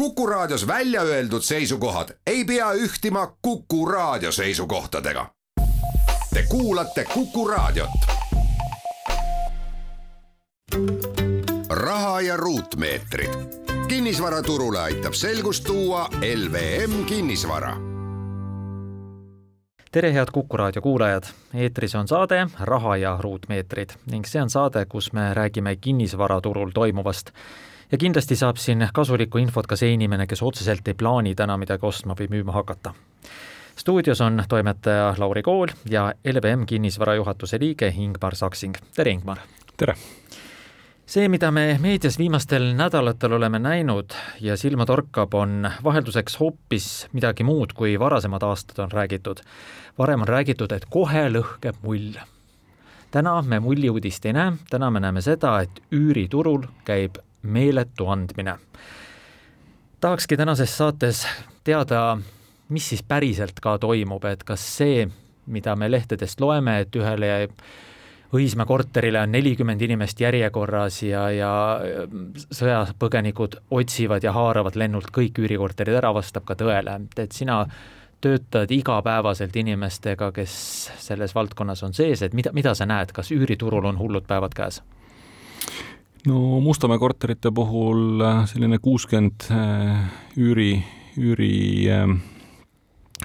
Kuku Raadios välja öeldud seisukohad ei pea ühtima Kuku Raadio seisukohtadega. Te kuulate Kuku Raadiot. raha ja ruutmeetrid. kinnisvaraturule aitab selgust tuua LVM kinnisvara tere, head Kuku raadio kuulajad! eetris on saade Raha ja ruutmeetrid ning see on saade, kus me räägime kinnisvaraturul toimuvast ja kindlasti saab siin kasulikku infot ka see inimene, kes otseselt ei plaani täna midagi ostma või müüma hakata. stuudios on toimetaja Lauri Kool ja LVM kinnisvara juhatuse liige Ingmar Saksing, tere Ingmar! tere! see, mida me meedias viimastel nädalatel oleme näinud ja silma torkab, on vahelduseks hoopis midagi muud, kui varasemad aastad on räägitud. varem on räägitud, et kohe lõhkeb mull. täna me mulliuudist ei näe, täna me näeme seda, et üüriturul käib meeletu andmine. tahakski tänases saates teada, mis siis päriselt ka toimub, et kas see, mida me lehtedest loeme, et ühele Õismäe korterile on nelikümmend inimest järjekorras ja, ja sõjapõgenikud otsivad ja haaravad lennult kõik üürikorterid ära, vastab ka tõele, et sina töötad igapäevaselt inimestega, kes selles valdkonnas on sees, et mida, mida sa näed, kas üüriturul on hullud päevad käes? No Mustamäe korterite puhul äh, selline kuuskümmend äh, üüri, üüri, äh,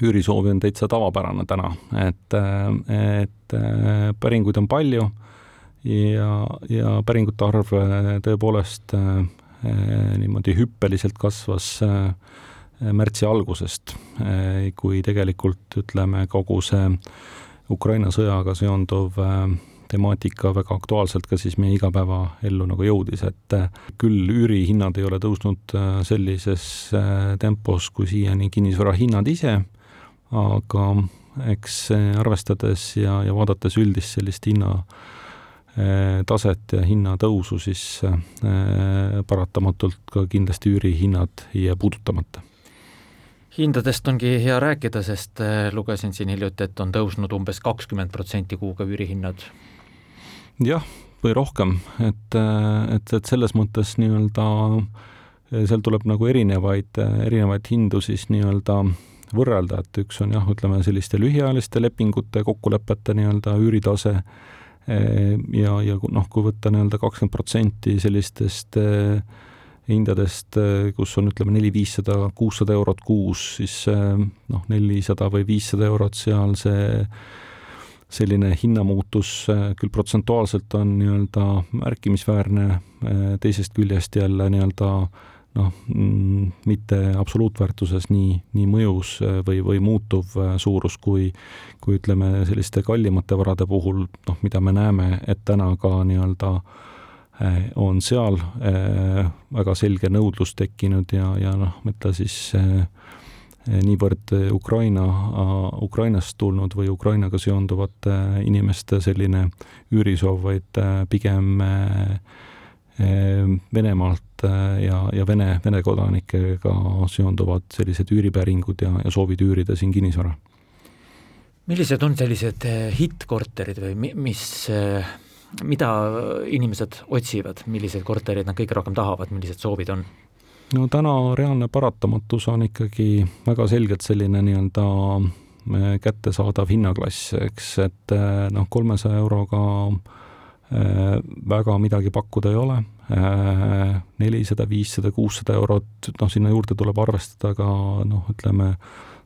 üürisoovi on täitsa tavapärane täna, et, et päringuid on palju ja, ja päringute arv tõepoolest niimoodi hüppeliselt kasvas märtsi algusest, kui tegelikult ütleme, kogu see Ukraina sõjaga seonduv temaatika väga aktuaalselt ka siis meie igapäevaellu nagu jõudis, et äh, küll üürihinnad ei ole tõusnud äh, sellises äh, tempos kui siiani kinnisvara hinnad ise, aga eks arvestades ja, ja vaadates üldist sellist hinna taset ja hinnatõusu, siis paratamatult ka kindlasti üürihinnad ei jää puudutamata. Hindadest ongi hea rääkida, sest lugesin siin hiljuti, et on tõusnud umbes kakskümmend protsenti kuuga üürihinnad jah, või rohkem, et, et, et selles mõttes nii-öelda seal tuleb nagu erinevaid, erinevaid hindu siis nii-öelda võrrelda, et üks on jah, ütleme selliste lühiajaliste lepingute, kokkulepete nii-öelda üüritase ja, ja noh, kui võtta nii-öelda kakskümmend protsenti sellistest hindadest, kus on ütleme neli, viissada, kuussada eurot kuus, siis noh, nelisada või viissada eurot seal see selline hinnamuutus äh, küll protsentuaalselt on nii-öelda märkimisväärne, äh, teisest küljest jälle nii-öelda noh, mm, mitte absoluutväärtuses nii, nii mõjus äh, või, või muutuv suurus, kui kui ütleme, selliste kallimate varade puhul, noh, mida me näeme, et täna ka nii-öelda on seal väga selge nõudlus tekkinud ja, ja noh, ütle siis äh, niivõrd Ukraina, Ukrainast tulnud või Ukrainaga seonduvate inimeste selline üürisoov, vaid eh, pigem Venemaalt ja, ja Vene, Vene kodanikega seonduvad sellised üüripäringud ja, ja soovid üürida siin kinnisvara. millised on sellised hittkorterid või mis, mida inimesed otsivad, milliseid kortereid nad kõige rohkem tahavad, millised soovid on? No täna reaalne paratamatus on ikkagi väga selgelt selline nii-öelda äh, kättesaadav hinnaklass, eks, et äh, noh, kolmesaja euroga äh, väga midagi pakkuda ei ole, nelisada, viissada, kuussada eurot, noh, sinna juurde tuleb arvestada ka noh, ütleme,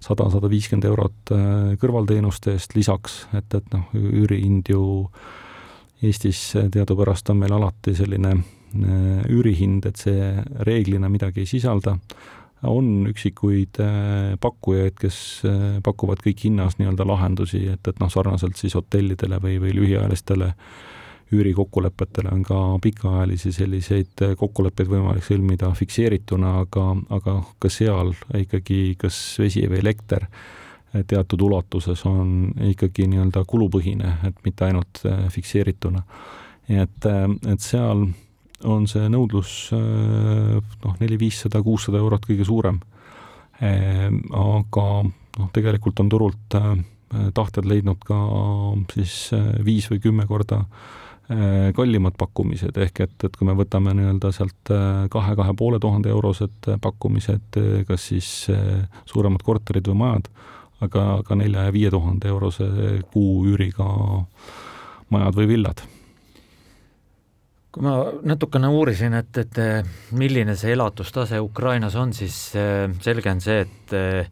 sada, sada viiskümmend eurot kõrvalteenuste eest lisaks, et, et noh, üürihind ju Eestis teadupärast on meil alati selline üürihind, et see reeglina midagi ei sisalda, on üksikuid äh, pakkujaid, kes äh, pakuvad kõik hinnas nii-öelda lahendusi, et, et noh, sarnaselt siis hotellidele või, või lühiajalistele üürikokkulepetele on ka pikaajalisi selliseid kokkuleppeid võimalik sõlmida fikseerituna, aga, aga ka seal ikkagi kas vesi või elekter teatud ulatuses on ikkagi nii-öelda kulupõhine, et mitte ainult fikseerituna. nii et, et seal on see nõudlus äh, noh, neli-viissada, kuussada eurot kõige suurem. Ehm, aga noh, tegelikult on turult äh, tahted leidnud ka siis äh, viis või kümme korda kallimad pakkumised, ehk et, et kui me võtame nii-öelda sealt kahe, kahe poole tuhande eurosed pakkumised, kas siis suuremad korterid või majad, aga ka nelja ja viie tuhande eurose kuu üüriga majad või villad kui ma natukene uurisin, et, et milline see elatustase Ukrainas on, siis eh, selge on see, et eh,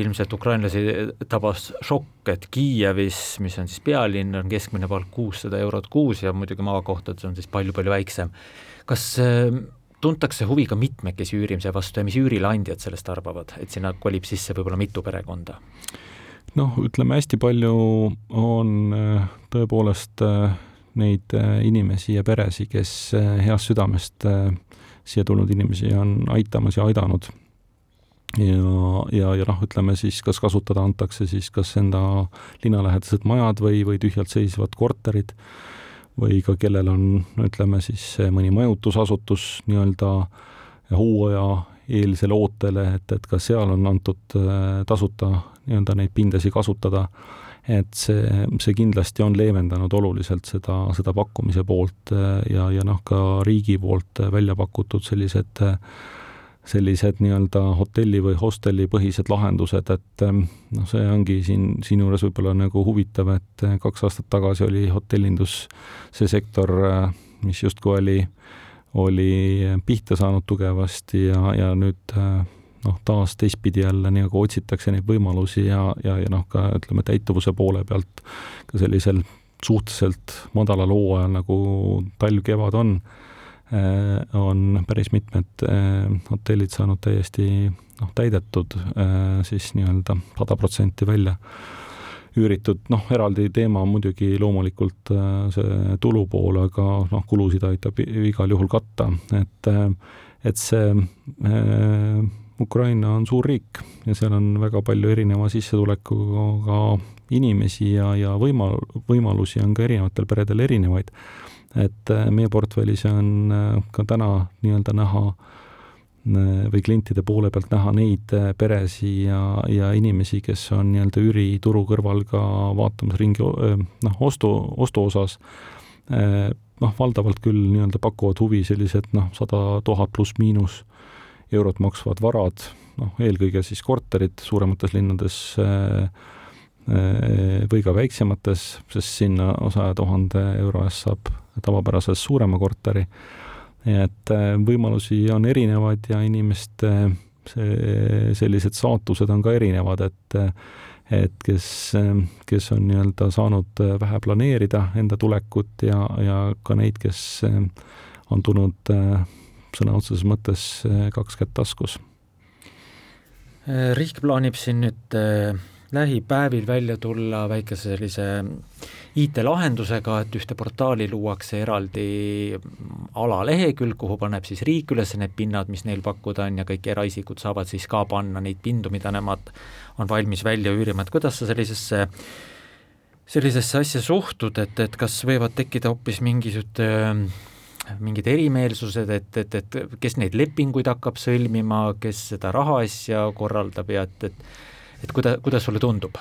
ilmselt ukrainlasi tabas šokk, et Kiievis, mis on siis pealinn, on keskmine palk kuussada eurot kuus ja muidugi maakohtades on siis palju-palju väiksem. kas eh, tuntakse huvi ka mitmekesi üürimise vastu ja mis üürileandjad sellest arvavad, et sinna kolib sisse võib-olla mitu perekonda? noh, ütleme hästi palju on tõepoolest neid äh, inimesi ja peresid, kes äh, heast südamest äh, siia tulnud inimesi on aitamas ja aidanud. ja, ja, ja noh, ütleme siis, kas kasutada antakse siis kas enda linnalähedased majad või, või tühjalt seisvad korterid või ka kellel on, ütleme siis mõni majutusasutus nii-öelda hooaja eelisele ootele, et, et ka seal on antud tasuta nii-öelda neid pindasid kasutada et see, see kindlasti on leevendanud oluliselt seda, seda pakkumise poolt äh, ja, ja noh, ka riigi poolt välja pakutud sellised sellised nii-öelda hotelli või hostelli põhised lahendused, et ähm, noh, see ongi siin, siinjuures võib-olla nagu huvitav, et äh, kaks aastat tagasi oli hotellindus see sektor, äh, mis justkui oli, oli pihta saanud tugevasti ja, ja nüüd noh, taas teistpidi jälle nagu otsitakse neid võimalusi ja, ja, ja noh, ka ütleme, täituvuse poole pealt ka sellisel suhteliselt madalal hooajal, nagu talv-kevad on, eh, on päris mitmed eh, hotellid saanud täiesti noh, täidetud eh, siis nii-öelda sada protsenti välja üüritud, noh, eraldi teema on muidugi loomulikult see tulu pool, aga noh, kulusid aitab igal juhul katta, et et see Ukraina on suur riik ja seal on väga palju erineva sissetulekuga inimesi ja, ja võima-, võimalusi on ka erinevatel peredel erinevaid. et äh, meie portfellis on äh, ka täna nii-öelda näha äh, või klientide poole pealt näha neid peresid ja, ja inimesi, kes on nii-öelda üürituru kõrval ka vaatamas ringi noh, ostu, ostu osas noh, valdavalt küll nii-öelda pakuvad huvi sellised noh, sada tuhat pluss-miinus eurot maksvad varad, noh, eelkõige siis korterid suuremates linnades äh, äh, või ka väiksemates, sest sinna saja tuhande euro eest saab tavapärasest suurema korteri. et äh, võimalusi on erinevaid ja inimeste see, sellised saatused on ka erinevad, et et kes, kes on nii-öelda saanud vähe planeerida enda tulekut ja, ja ka neid, kes on tulnud sõna otseses mõttes eh, kaks kätt taskus. Eh, riik plaanib siin nüüd eh, lähipäevil välja tulla väikese sellise IT-lahendusega, et ühte portaali luuakse eraldi alalehekülg, kuhu paneb siis riik üles need pinnad, mis neil pakkuda on ja kõik eraisikud saavad siis ka panna neid pindu, mida nemad on valmis välja üürima, et kuidas sa sellisesse sellisesse asja suhtud, et, et kas võivad tekkida hoopis mingisugused mingid erimeelsused, et, et, et kes neid lepinguid hakkab sõlmima, kes seda rahaasja korraldab ja et, et et kuida-, kuidas sulle tundub?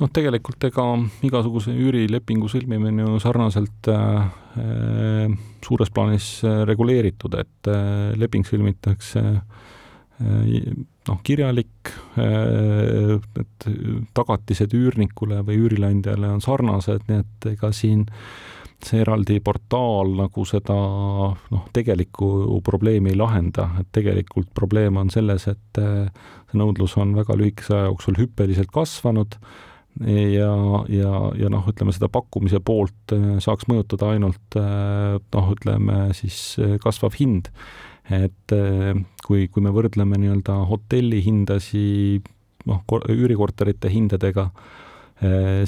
noh, tegelikult ega igasuguse üürilepingu sõlmimine on sarnaselt äh, suures plaanis reguleeritud, et äh, leping sõlmitakse äh, noh, kirjalik äh,, et tagatised üürnikule või üürileandjale on sarnased, nii et ega siin äh, eraldi portaal nagu seda noh, tegelikku probleemi ei lahenda, et tegelikult probleem on selles, et eh, see nõudlus on väga lühikese aja jooksul hüppeliselt kasvanud ja, ja, ja noh, ütleme seda pakkumise poolt eh, saaks mõjutada ainult eh, noh, ütleme siis kasvav hind. et kui, kui me võrdleme nii-öelda hotelli hindasid noh, üürikorterite hindadega,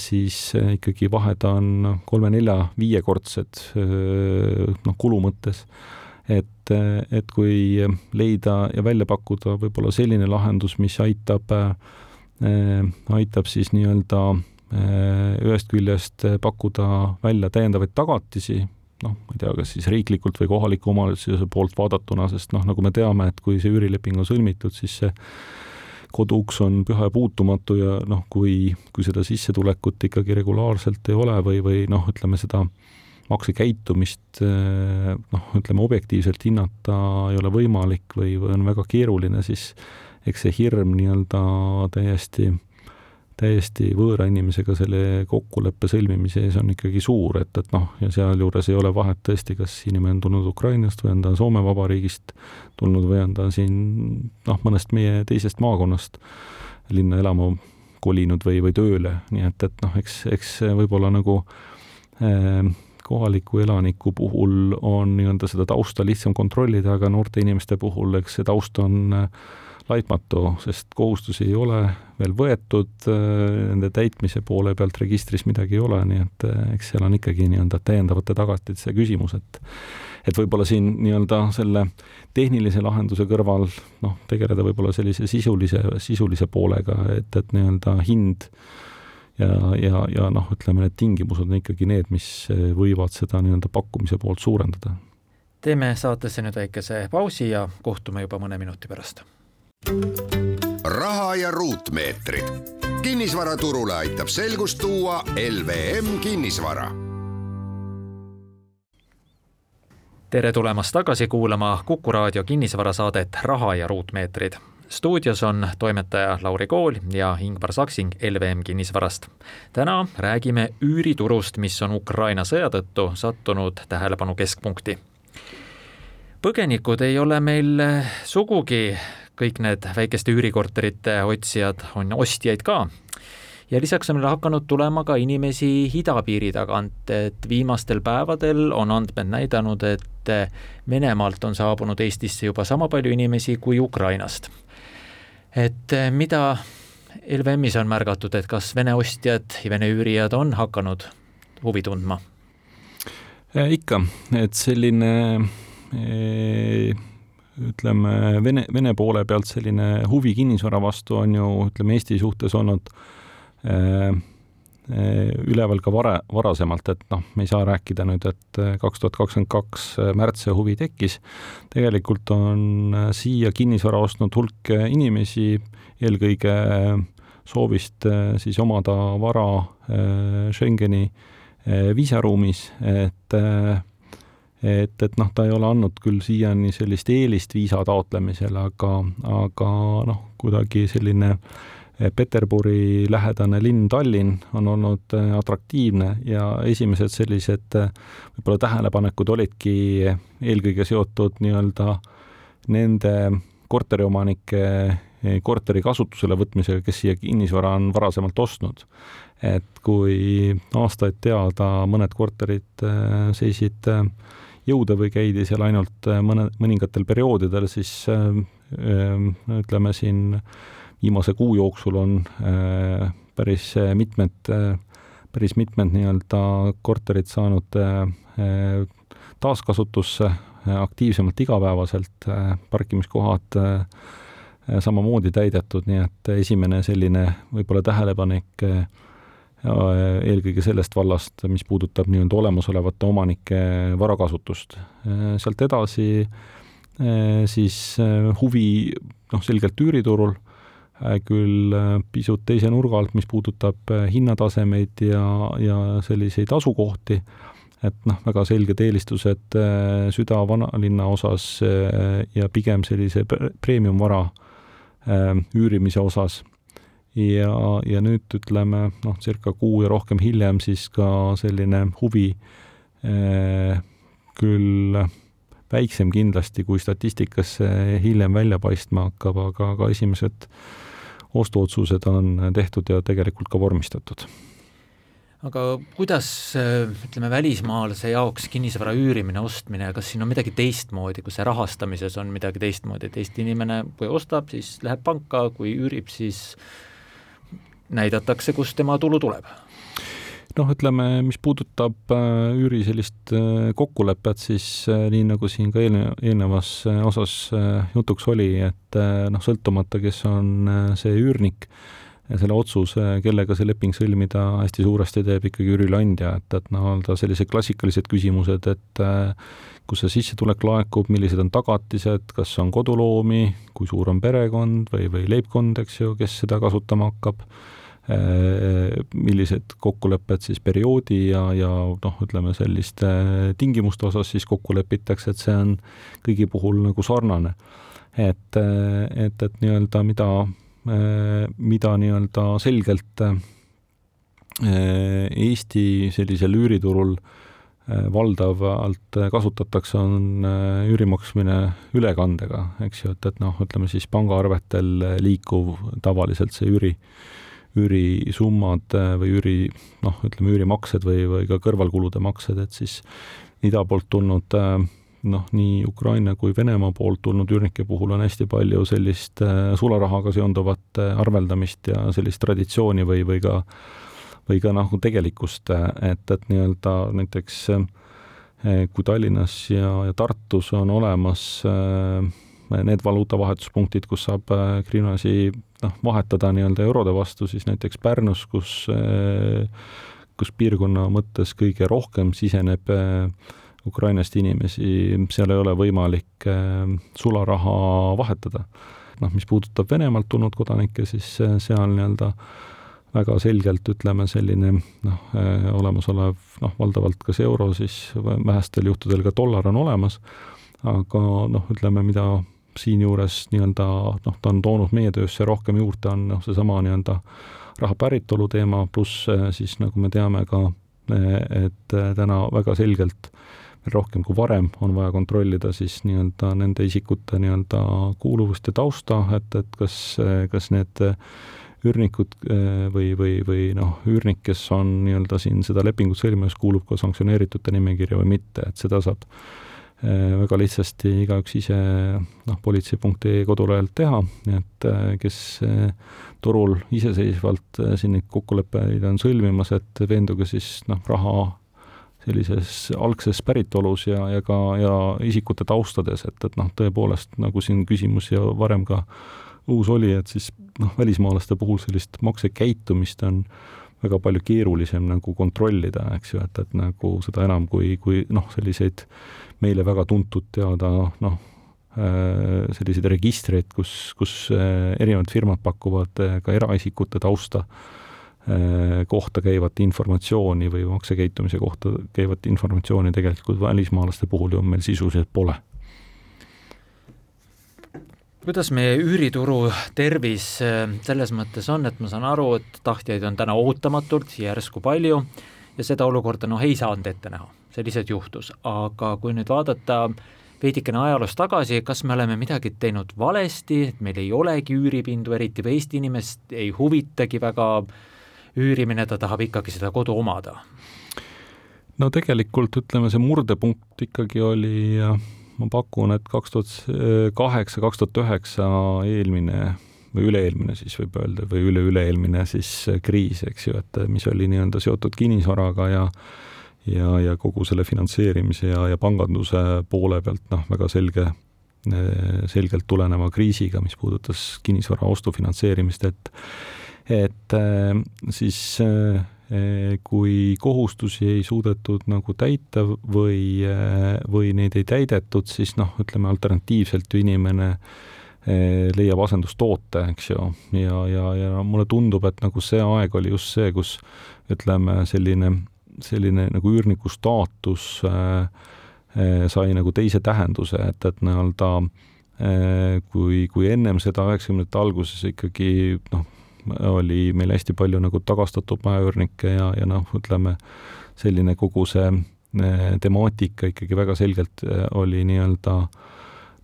siis äh, ikkagi vahed on kolme-nelja-viiekordsed äh, noh, kulu mõttes. et, et kui leida ja välja pakkuda võib-olla selline lahendus, mis aitab, aitab siis nii-öelda ühest küljest pakkuda välja täiendavaid tagatisi, noh, ma ei tea, kas siis riiklikult või kohaliku omavalitsuse poolt vaadatuna, sest noh, nagu me teame, et kui see üürileping on sõlmitud, siis see koduuks on püha ja puutumatu ja noh, kui, kui seda sissetulekut ikkagi regulaarselt ei ole või, või noh, ütleme seda maksekäitumist noh, ütleme objektiivselt hinnata ei ole võimalik või, või on väga keeruline, siis eks see hirm nii-öelda täiesti täiesti võõra inimesega selle kokkuleppe sõlmimise ees on ikkagi suur, et, et noh, ja sealjuures ei ole vahet tõesti, kas inimene on tulnud Ukrainast või on ta Soome Vabariigist tulnud või on ta siin noh, mõnest meie teisest maakonnast linna elama kolinud või, või tööle, nii et, et noh, eks, eks võib-olla nagu eh, kohaliku elaniku puhul on nii-öelda seda tausta lihtsam kontrollida, aga noorte inimeste puhul, eks see taust on eh, laitmatu, sest kohustusi ei ole veel võetud, nende täitmise poole pealt registris midagi ei ole, nii et eh, eks seal on ikkagi nii-öelda täiendavate tagatise küsimus, et et võib-olla siin nii-öelda selle tehnilise lahenduse kõrval noh, tegeleda võib-olla sellise sisulise, sisulise poolega, et, et nii-öelda hind ja, ja, ja noh, ütleme, need tingimused on ikkagi need, mis võivad seda nii-öelda pakkumise poolt suurendada. teeme saatesse nüüd väikese pausi ja kohtume juba mõne minuti pärast raha ja ruutmeetrid. kinnisvaraturule aitab selgust tuua LVM kinnisvara. tere tulemast tagasi kuulama Kuku raadio kinnisvarasaadet Raha ja ruutmeetrid stuudios on toimetaja Lauri Kool ja Ingvar Saksing LVM kinnisvarast. täna räägime üüriturust, mis on Ukraina sõja tõttu sattunud tähelepanu keskpunkti. põgenikud ei ole meil sugugi kõik need väikeste üürikorterite otsijad on ostjaid ka. ja lisaks on meil hakanud tulema ka inimesi idapiiri tagant, et viimastel päevadel on andmed näidanud, et Venemaalt on saabunud Eestisse juba sama palju inimesi kui Ukrainast. et mida LVM-is on märgatud, et kas Vene ostjad ja Vene üürijad on hakanud huvi tundma? ikka, et selline ütleme, Vene, Vene poole pealt selline huvi kinnisvara vastu on ju, ütleme, Eesti suhtes olnud äh, üleval ka vara, varasemalt, et noh, me ei saa rääkida nüüd, et kaks tuhat kakskümmend kaks märts see huvi tekkis. tegelikult on siia kinnisvara ostnud hulk inimesi, eelkõige soovist siis omada vara Schengeni viisaruumis, et et, et noh, ta ei ole andnud küll siiani sellist eelist viisa taotlemisel, aga, aga noh, kuidagi selline eh, Peterburi lähedane linn Tallinn on olnud eh, atraktiivne ja esimesed sellised eh, võib-olla tähelepanekud olidki eelkõige seotud nii-öelda nende korteriomanike korteri kasutusele võtmisega, kes siia kinnisvara on varasemalt ostnud. et kui aastaid teada mõned korterid seisid jõuda või käidi seal ainult äh, mõne, mõningatel perioodidel, siis äh, äh, ütleme siin viimase kuu jooksul on päris mitmed, päris mitmed nii-öelda korterid saanud taaskasutusse aktiivsemalt igapäevaselt, parkimiskohad samamoodi täidetud, nii et esimene selline võib-olla tähelepanek Äh, eelkõige sellest vallast, mis puudutab nii-öelda olemasolevate omanike varakasutust. Äh, sealt edasi äh, siis huvi noh, selgelt üüriturul, küll pisut teise nurga alt, mis puudutab hinnatasemeid ja, ja selliseid asukohti, et noh, väga selged eelistused süda vanalinna osas ja pigem sellise premium-vara üürimise osas ja, ja nüüd ütleme noh, circa kuu ja rohkem hiljem siis ka selline huvi eh, küll väiksem kindlasti, kui statistikasse hiljem välja paistma hakkab, aga ka esimesed ostuotsused on tehtud ja tegelikult ka vormistatud. Aga kuidas ütleme, välismaalase jaoks kinnisvara üürimine, ostmine, kas siin on midagi teistmoodi, kus see rahastamises on midagi teistmoodi, et Eesti inimene, kui ostab, siis läheb panka, kui üürib, siis näidatakse, kust tema tulu tuleb. Noh, ütleme, mis puudutab äh, üüri sellist äh, kokkulepet, siis äh, nii nagu siin ka eelne-, eelnevas osas jutuks oli, et noh, sõltumata, kes on see üürnik, selle otsuse, kellega see leping sõlmida, hästi suuresti teeb ikkagi üürileandja, et, et nii-öelda sellised klassikalised küsimused, et kus see sissetulek laekub, millised on tagatised, kas on koduloomi, kui suur on perekond või, või leibkond, eks ju, kes seda kasutama hakkab millised kokkulepped siis perioodi ja, ja noh, ütleme selliste tingimuste osas siis kokku lepitakse, et see on kõigi puhul nagu sarnane. et, et, et nii-öelda mida, mida nii-öelda selgelt Eesti sellisel üüriturul äh, Äh, valdavalt kasutatakse, on äh, üüri maksmine ülekandega, eks ju, et, et noh, ütleme siis pangaarvetel liikuv tavaliselt see üüri, üürisummad äh, või üüri, noh, ütleme üürimaksed või, või ka kõrvalkulude maksed, et siis ida poolt tulnud noh, nii Ukraina kui Venemaa poolt tulnud üürnike puhul on hästi palju sellist sularahaga seonduvat arveldamist ja sellist traditsiooni või, või ka äh, või ka nagu tegelikkust, et, et nii-öelda näiteks kui Tallinnas ja, ja Tartus on olemas need valuutavahetuspunktid, kus saab grinasi eh, noh, vahetada nii-öelda eurode vastu, siis näiteks Pärnus, kus, kus piirkonna mõttes kõige rohkem siseneb Ukrainast inimesi, seal ei ole võimalik sularaha vahetada. noh, mis puudutab Venemaalt tulnud kodanikke, siis seal nii-öelda väga selgelt ütleme, selline noh, äh, olemasolev noh, valdavalt kas euro, siis vähestel juhtudel ka dollar on olemas, aga noh, ütleme, mida siinjuures nii-öelda noh, ta on toonud meie töösse rohkem juurde, on noh, seesama nii-öelda raha päritolu teema, pluss äh, siis nagu me teame ka, äh, et täna väga selgelt veel rohkem kui varem on vaja kontrollida siis nii-öelda nende isikute nii-öelda kuuluvust ja tausta, et, et kas, kas need üürnikud äh, või, või, või noh, üürnik, kes on nii-öelda siin seda lepingut sõlmimas, kuulub ka sanktsioneeritute nimekirja või mitte, et seda saab äh, väga lihtsasti igaüks ise noh, politsei.ee kodulehelt teha, et äh, kes turul iseseisvalt siin neid kokkuleppeid on sõlmimas, et veenduge siis noh, raha sellises algses päritolus ja, ja ka, ja isikute taustades, et, et noh, tõepoolest, nagu siin küsimus ja varem ka uus oli, et siis noh, välismaalaste puhul sellist maksekäitumist on väga palju keerulisem nagu kontrollida, eks ju, et, et nagu seda enam, kui, kui noh, selliseid meile väga tuntud teada noh, äh, selliseid registreid, kus, kus äh, erinevad firmad pakuvad äh, ka eraisikute tausta kohta käivat informatsiooni või maksekäitumise kohta käivat informatsiooni tegelikult välismaalaste puhul ju meil sisuliselt pole. Kuidas meie üürituru tervis äh, selles mõttes on, et ma saan aru, et tahtjaid on täna ootamatult järsku palju ja seda olukorda noh, ei saanud ette näha, see lihtsalt juhtus, aga kui nüüd vaadata veidikene ajaloos tagasi, kas me oleme midagi teinud valesti, et meil ei olegi üüripindu, eriti või Eesti inimest ei huvitagi väga üürimine, ta tahab ikkagi seda kodu omada? no tegelikult ütleme, see murdepunkt ikkagi oli ma pakun, et kaks tuhat kaheksa, kaks tuhat üheksa eelmine või üle-eelmine siis võib öelda, või üle-üle-eelmine siis kriis, eks ju, et mis oli nii-öelda seotud kinnisvaraga ja ja, ja kogu selle finantseerimise ja, ja panganduse poole pealt noh, väga selge, selgelt tuleneva kriisiga, mis puudutas kinnisvara ostu finantseerimist, et et siis Eh, kui kohustusi ei suudetud nagu täita või, või neid ei täidetud, siis noh, ütleme alternatiivselt ju inimene leiab asendustoote, eks ju, ja, ja, ja mulle tundub, et nagu see aeg oli just see, kus ütleme, selline, selline nagu üürniku staatus äh, sai nagu teise tähenduse, et, et nii-öelda kui, kui ennem seda üheksakümnendate alguses ikkagi noh, oli meil hästi palju nagu tagastatud majaüürnikke ja, ja noh, ütleme selline kogu see eh, temaatika ikkagi väga selgelt eh, oli nii-öelda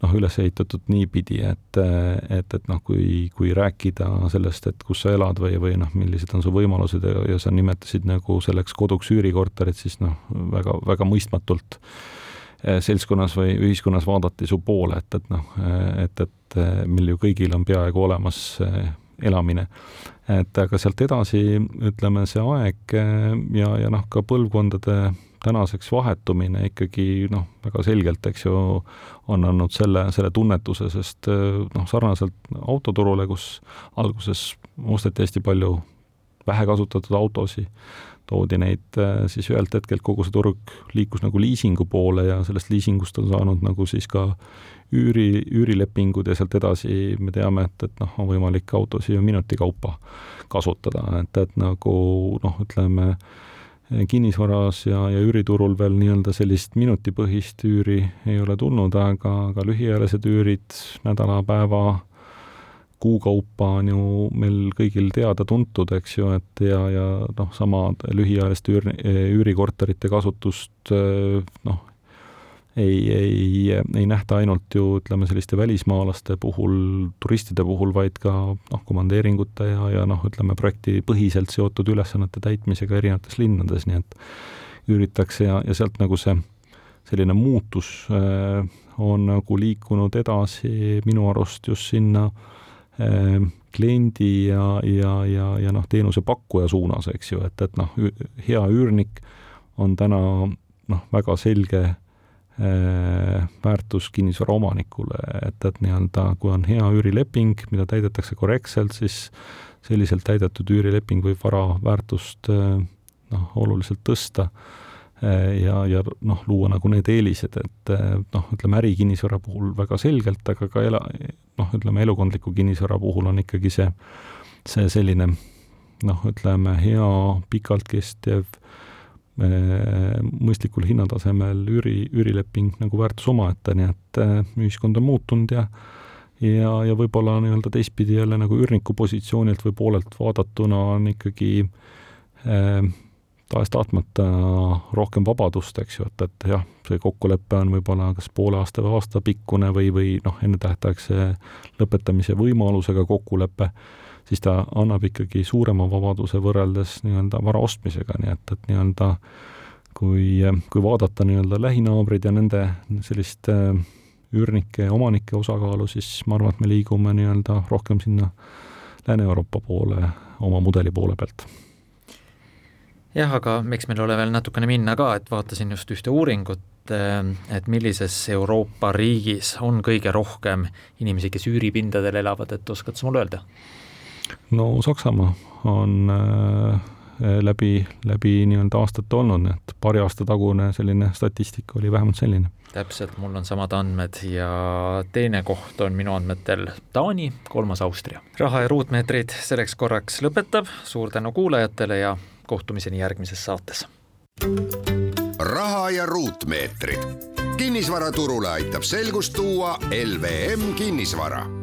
noh, üles ehitatud niipidi, et, eh, et, et noh, kui, kui rääkida sellest, et kus sa elad või, või noh, millised on su võimalused ja, ja sa nimetasid nagu selleks koduks üürikorterit, siis noh, väga, väga mõistmatult seltskonnas või ühiskonnas vaadati su poole, et, et noh, et, et meil ju kõigil on peaaegu olemas elamine. et aga sealt edasi, ütleme, see aeg eh, ja, ja noh, ka põlvkondade tänaseks vahetumine ikkagi noh, väga selgelt, eks ju, on andnud selle, selle tunnetuse, sest eh, noh, sarnaselt autoturule, kus alguses osteti hästi palju vähe kasutatud autosid, toodi neid siis ühelt hetkelt kogu see turg liikus nagu liisingu poole ja sellest liisingust on saanud nagu siis ka üüri, üürilepingud ja sealt edasi me teame, et, et noh, on võimalik autosid ju minuti kaupa kasutada, et, et nagu noh, ütleme kinnisvaras ja, ja üüriturul veel nii-öelda sellist minutipõhist üüri ei ole tulnud, aga, aga lühiajalised üürid nädala, päeva, kuu kaupa on ju meil kõigil teada-tuntud, eks ju, et ja, ja noh, sama lühiajaliste üür, üürikorterite kasutust noh, ei, ei, ei nähta ainult ju ütleme, selliste välismaalaste puhul, turistide puhul, vaid ka noh, komandeeringute ja, ja noh, ütleme projektipõhiselt seotud ülesannete täitmisega erinevates linnades, nii et üritatakse ja, ja sealt nagu see selline muutus äh, on nagu liikunud edasi minu arust just sinna äh, kliendi ja, ja, ja, ja noh, teenusepakkuja suunas, eks ju, et, et noh, hea üürnik on täna noh, väga selge Äh, väärtus kinnisvara omanikule, et, et nii-öelda kui on hea üürileping, mida täidetakse korrektselt, siis selliselt täidetud üürileping võib vara väärtust äh, noh, oluliselt tõsta ja, ja noh, luua nagu need eelised, et noh, ütleme ärikinnisvara puhul väga selgelt, aga ka ela, noh, ütleme elukondliku kinnisvara puhul on ikkagi see, see selline noh, ütleme hea pikalt kestev mõistlikul hinnatasemel üüri, üürileping nagu väärtus omaette, nii et äh, ühiskond on muutunud ja ja, ja võib-olla nii-öelda teistpidi jälle nagu üürniku positsioonilt või poolelt vaadatuna on ikkagi eh, tahes-tahtmata rohkem vabadust, eks ju, et, et jah, see kokkulepe on võib-olla kas poole aasta või aasta pikkune või, või noh, ennetähtaegse lõpetamise võimalusega kokkulepe siis ta annab ikkagi suurema vabaduse võrreldes nii-öelda vara ostmisega, nii et, et nii-öelda kui, kui vaadata nii-öelda lähinaabreid ja nende sellist äh, üürnike ja omanike osakaalu, siis ma arvan, et me liigume nii-öelda rohkem sinna Lääne-Euroopa poole oma mudeli poole pealt jah, aga eks meil ole veel natukene minna ka, et vaatasin just ühte uuringut, äh, et millises Euroopa riigis on kõige rohkem inimesi, kes üüripindadel elavad, et oskad sa mulle öelda? no Saksamaa on äh, läbi, läbi nii-öelda aastate olnud, et paari aasta tagune selline statistika oli vähemalt selline. täpselt, mul on samad andmed ja teine koht on minu andmetel Taani, kolmas Austria. raha ja ruutmeetrid selleks korraks lõpetab, suur tänu kuulajatele ja kohtumiseni järgmises saates. raha ja ruutmeetrid. kinnisvaraturule aitab selgust tuua LVM kinnisvara